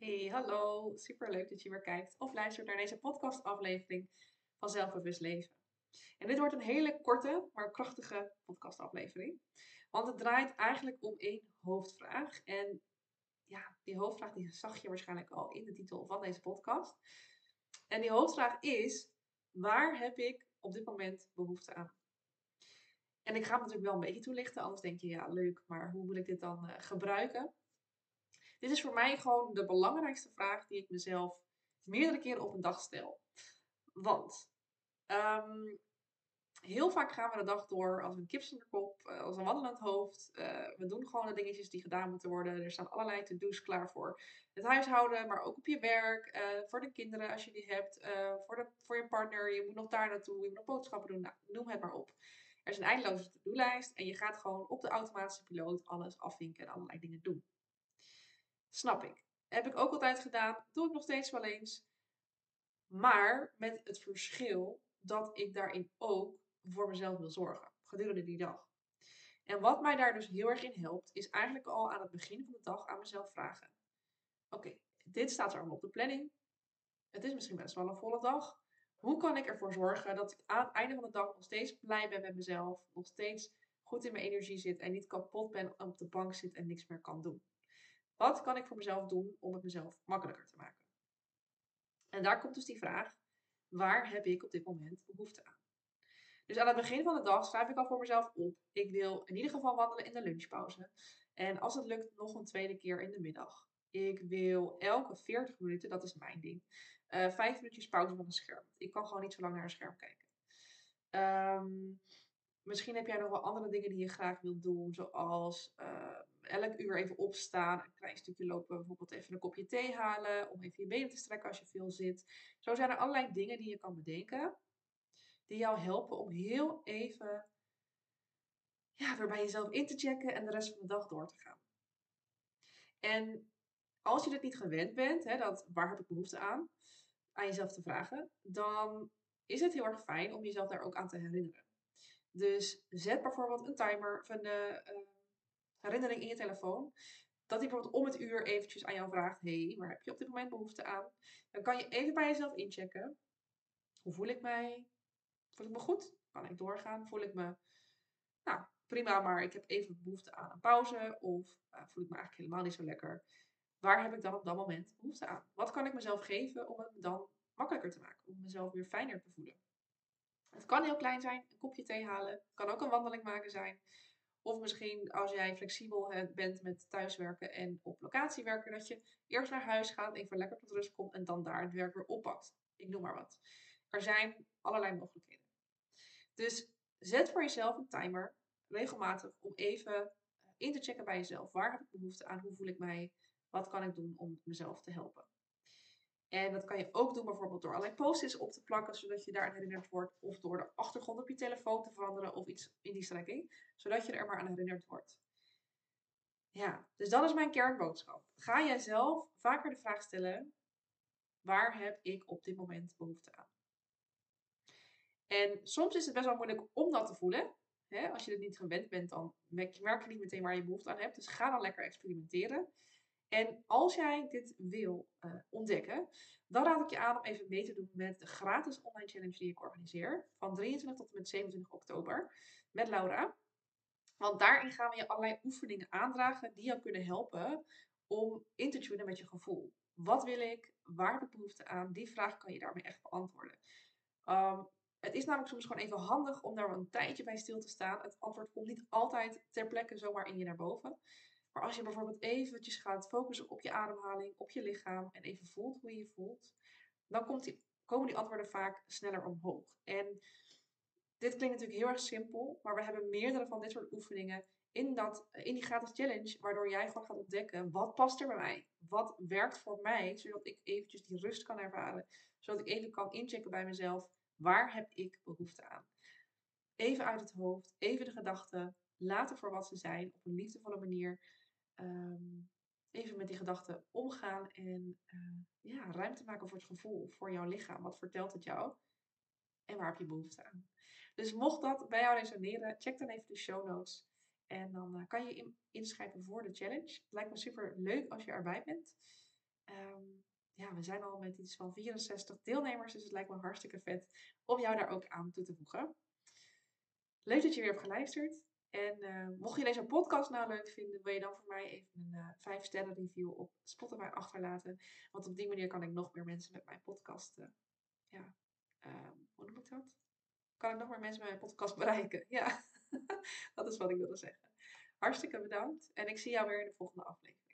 Hey, hallo. Super leuk dat je weer kijkt of luistert naar deze podcastaflevering van Zelfbewust Leven. En dit wordt een hele korte, maar krachtige podcastaflevering. Want het draait eigenlijk om één hoofdvraag. En ja, die hoofdvraag die zag je waarschijnlijk al in de titel van deze podcast. En die hoofdvraag is: waar heb ik op dit moment behoefte aan? En ik ga het natuurlijk wel een beetje toelichten, anders denk je ja, leuk, maar hoe moet ik dit dan uh, gebruiken? Dit is voor mij gewoon de belangrijkste vraag die ik mezelf meerdere keren op een dag stel. Want um, heel vaak gaan we de dag door als een kip zonder kop, uh, als een wandelend hoofd. Uh, we doen gewoon de dingetjes die gedaan moeten worden. Er staan allerlei to-do's klaar voor het huishouden, maar ook op je werk, uh, voor de kinderen als je die hebt, voor, de, voor je partner. Je moet nog daar naartoe, je moet nog boodschappen doen. Nou, noem het maar op. Er is een eindeloze to-do-lijst en je gaat gewoon op de automatische piloot alles afvinken en allerlei dingen doen. Snap ik. Heb ik ook altijd gedaan, doe ik nog steeds wel eens. Maar met het verschil dat ik daarin ook voor mezelf wil zorgen gedurende die dag. En wat mij daar dus heel erg in helpt, is eigenlijk al aan het begin van de dag aan mezelf vragen: Oké, dit staat er allemaal op de planning. Het is misschien best wel een volle dag. Hoe kan ik ervoor zorgen dat ik aan het einde van de dag nog steeds blij ben met mezelf, nog steeds goed in mijn energie zit en niet kapot ben op de bank zit en niks meer kan doen? Wat kan ik voor mezelf doen om het mezelf makkelijker te maken? En daar komt dus die vraag: waar heb ik op dit moment behoefte aan? Dus aan het begin van de dag schrijf ik al voor mezelf op. Ik wil in ieder geval wandelen in de lunchpauze. En als het lukt, nog een tweede keer in de middag. Ik wil elke 40 minuten, dat is mijn ding, uh, vijf minuutjes pauze van een scherm. Ik kan gewoon niet zo lang naar een scherm kijken. Um, misschien heb jij nog wel andere dingen die je graag wilt doen, zoals uh, elk uur even opstaan, een klein stukje lopen, bijvoorbeeld even een kopje thee halen, om even je benen te strekken als je veel zit. Zo zijn er allerlei dingen die je kan bedenken, die jou helpen om heel even ja, weer bij jezelf in te checken en de rest van de dag door te gaan. En als je dit niet gewend bent, hè, dat waar heb ik behoefte aan, aan jezelf te vragen, dan is het heel erg fijn om jezelf daar ook aan te herinneren. Dus zet bijvoorbeeld een timer of een herinnering in je telefoon. Dat hij bijvoorbeeld om het uur eventjes aan jou vraagt: hey, waar heb je op dit moment behoefte aan? Dan kan je even bij jezelf inchecken. Hoe voel ik mij? Voel ik me goed? Kan ik doorgaan? Voel ik me, nou prima, maar ik heb even behoefte aan een pauze? Of uh, voel ik me eigenlijk helemaal niet zo lekker? Waar heb ik dan op dat moment behoefte aan? Wat kan ik mezelf geven om het dan makkelijker te maken? Om mezelf weer fijner te voelen? Het kan heel klein zijn, een kopje thee halen. Het kan ook een wandeling maken zijn. Of misschien als jij flexibel bent met thuiswerken en op locatie werken, dat je eerst naar huis gaat, even lekker tot rust komt en dan daar het werk weer oppakt. Ik noem maar wat. Er zijn allerlei mogelijkheden. Dus zet voor jezelf een timer, regelmatig, om even eh, in te checken bij jezelf. Waar heb ik behoefte aan? Hoe voel ik mij? Wat kan ik doen om mezelf te helpen? En dat kan je ook doen bijvoorbeeld door allerlei post-its op te plakken, zodat je daar herinnerd wordt. Of door de achtergrond op je telefoon te veranderen of iets in die strekking, zodat je er maar aan herinnerd wordt. Ja, dus dat is mijn kernboodschap. Ga jezelf vaker de vraag stellen, waar heb ik op dit moment behoefte aan? En soms is het best wel moeilijk om dat te voelen. Als je het niet gewend bent, dan merk je niet meteen waar je behoefte aan hebt. Dus ga dan lekker experimenteren. En als jij dit wil uh, ontdekken, dan raad ik je aan om even mee te doen met de gratis online challenge die ik organiseer. Van 23 tot en met 27 oktober met Laura. Want daarin gaan we je allerlei oefeningen aandragen die jou kunnen helpen om in te tunen met je gevoel. Wat wil ik? Waar heb ik behoefte aan? Die vraag kan je daarmee echt beantwoorden. Um, het is namelijk soms gewoon even handig om daar een tijdje bij stil te staan. Het antwoord komt niet altijd ter plekke zomaar in je naar boven. Maar als je bijvoorbeeld eventjes gaat focussen op je ademhaling, op je lichaam en even voelt hoe je je voelt, dan komt die, komen die antwoorden vaak sneller omhoog. En dit klinkt natuurlijk heel erg simpel, maar we hebben meerdere van dit soort oefeningen in, dat, in die gratis challenge, waardoor jij gewoon gaat ontdekken wat past er bij mij, wat werkt voor mij, zodat ik eventjes die rust kan ervaren, zodat ik even kan inchecken bij mezelf, waar heb ik behoefte aan. Even uit het hoofd, even de gedachten, laten voor wat ze zijn, op een liefdevolle manier um, even met die gedachten omgaan en uh, ja, ruimte maken voor het gevoel, voor jouw lichaam. Wat vertelt het jou? En waar heb je behoefte aan? Dus mocht dat bij jou resoneren, check dan even de show notes. En dan uh, kan je in, inschrijven voor de challenge. Het lijkt me super leuk als je erbij bent. Ehm, ja, we zijn al met iets van 64 deelnemers, dus het lijkt me hartstikke vet om jou daar ook aan toe te voegen. Leuk dat je weer hebt geluisterd. En uh, mocht je deze podcast nou leuk vinden, wil je dan voor mij even een uh, eh, 5 sterren review op Spotify achterlaten. Want op die manier kan ik nog meer mensen met mijn podcast, uh, ja, ehm, hoe noem ik dat? Kan ik nog meer mensen met mijn podcast bereiken? Ja, dat is wat ik wilde zeggen. Hartstikke bedankt en ik zie jou weer in de volgende aflevering.